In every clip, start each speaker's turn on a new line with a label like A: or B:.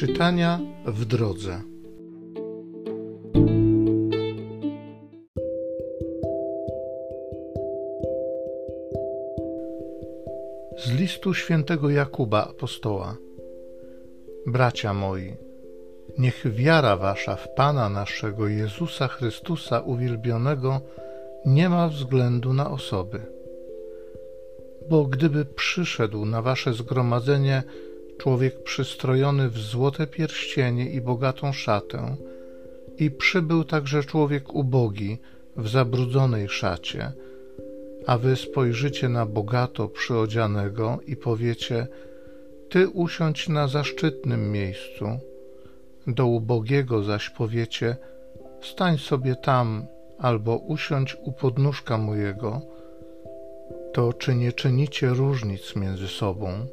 A: Czytania w drodze. Z listu świętego Jakuba apostoła. Bracia moi, niech wiara wasza w Pana naszego Jezusa Chrystusa uwielbionego nie ma względu na osoby. Bo gdyby przyszedł na wasze zgromadzenie człowiek przystrojony w złote pierścienie i bogatą szatę, i przybył także człowiek ubogi w zabrudzonej szacie, a wy spojrzycie na bogato przyodzianego i powiecie: Ty usiądź na zaszczytnym miejscu, do ubogiego zaś powiecie: Stań sobie tam, albo usiądź u podnóżka mojego, to czy nie czynicie różnic między sobą?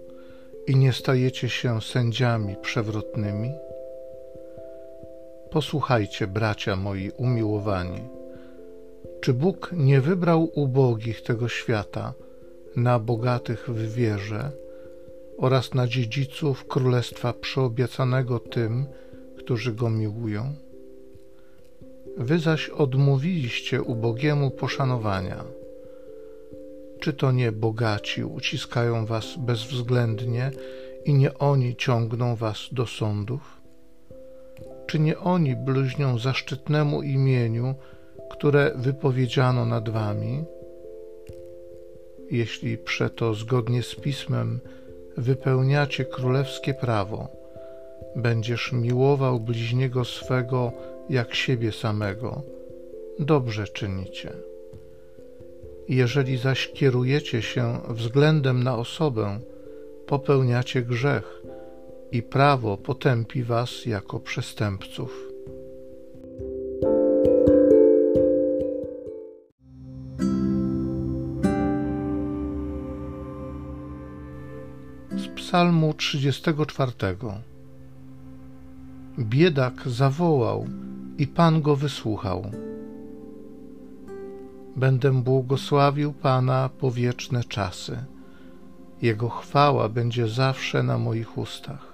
A: I nie stajecie się sędziami przewrotnymi? Posłuchajcie, bracia moi umiłowani. Czy Bóg nie wybrał ubogich tego świata na bogatych w wierze oraz na dziedziców królestwa przyobiecanego tym, którzy go miłują? Wy zaś odmówiliście ubogiemu poszanowania czy to nie bogaci uciskają was bezwzględnie i nie oni ciągną was do sądów? Czy nie oni bluźnią zaszczytnemu imieniu, które wypowiedziano nad wami? Jeśli przeto zgodnie z pismem wypełniacie królewskie prawo, będziesz miłował bliźniego swego jak siebie samego, dobrze czynicie. Jeżeli zaś kierujecie się względem na osobę, popełniacie grzech i prawo potępi was jako przestępców. Z Psalmu 34. Biedak zawołał i Pan go wysłuchał będę błogosławił Pana po wieczne czasy. Jego chwała będzie zawsze na moich ustach.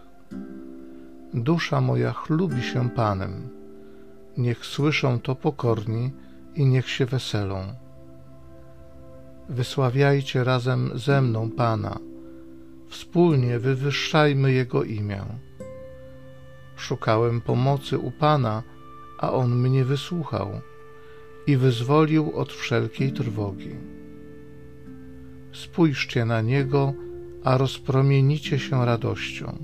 A: Dusza moja chlubi się Panem. Niech słyszą to pokorni i niech się weselą. Wysławiajcie razem ze mną Pana. Wspólnie wywyższajmy Jego imię. Szukałem pomocy u Pana, a On mnie wysłuchał i wyzwolił od wszelkiej trwogi. Spójrzcie na Niego, a rozpromienicie się radością.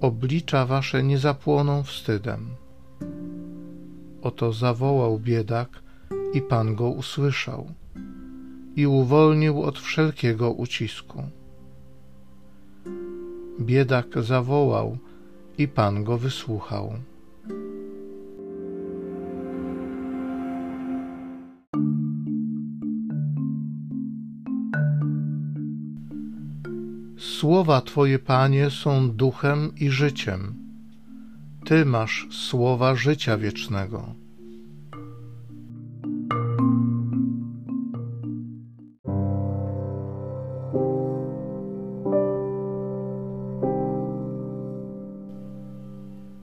A: Oblicza wasze nie zapłoną wstydem. Oto zawołał biedak i Pan go usłyszał i uwolnił od wszelkiego ucisku. Biedak zawołał i Pan go wysłuchał. Słowa Twoje, Panie, są duchem i życiem. Ty masz słowa życia wiecznego.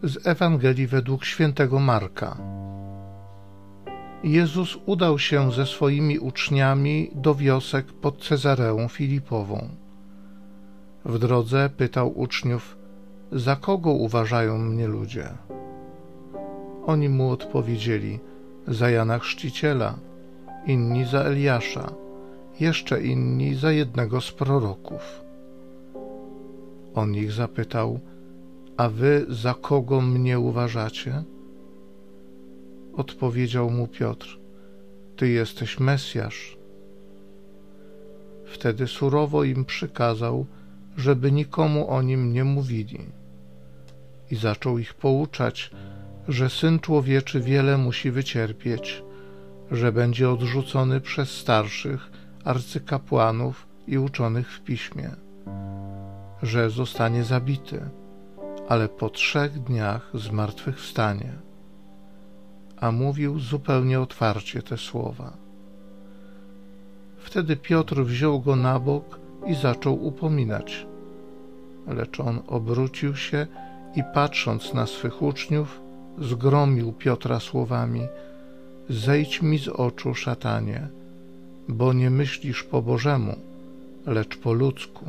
A: Z Ewangelii według świętego Marka. Jezus udał się ze swoimi uczniami do wiosek pod Cezareą Filipową. W drodze pytał uczniów, za kogo uważają mnie ludzie? Oni mu odpowiedzieli, za Jana Chrzciciela, inni za Eliasza, jeszcze inni za jednego z proroków. On ich zapytał, a wy za kogo mnie uważacie? Odpowiedział mu Piotr, ty jesteś Mesjasz. Wtedy surowo im przykazał, żeby nikomu o nim nie mówili. I zaczął ich pouczać, że syn człowieczy wiele musi wycierpieć, że będzie odrzucony przez starszych, arcykapłanów i uczonych w piśmie, że zostanie zabity, ale po trzech dniach zmartwychwstanie. A mówił zupełnie otwarcie te słowa. Wtedy Piotr wziął go na bok i zaczął upominać lecz on obrócił się i patrząc na swych uczniów, zgromił Piotra słowami: Zejdź mi z oczu, szatanie, bo nie myślisz po Bożemu, lecz po ludzku.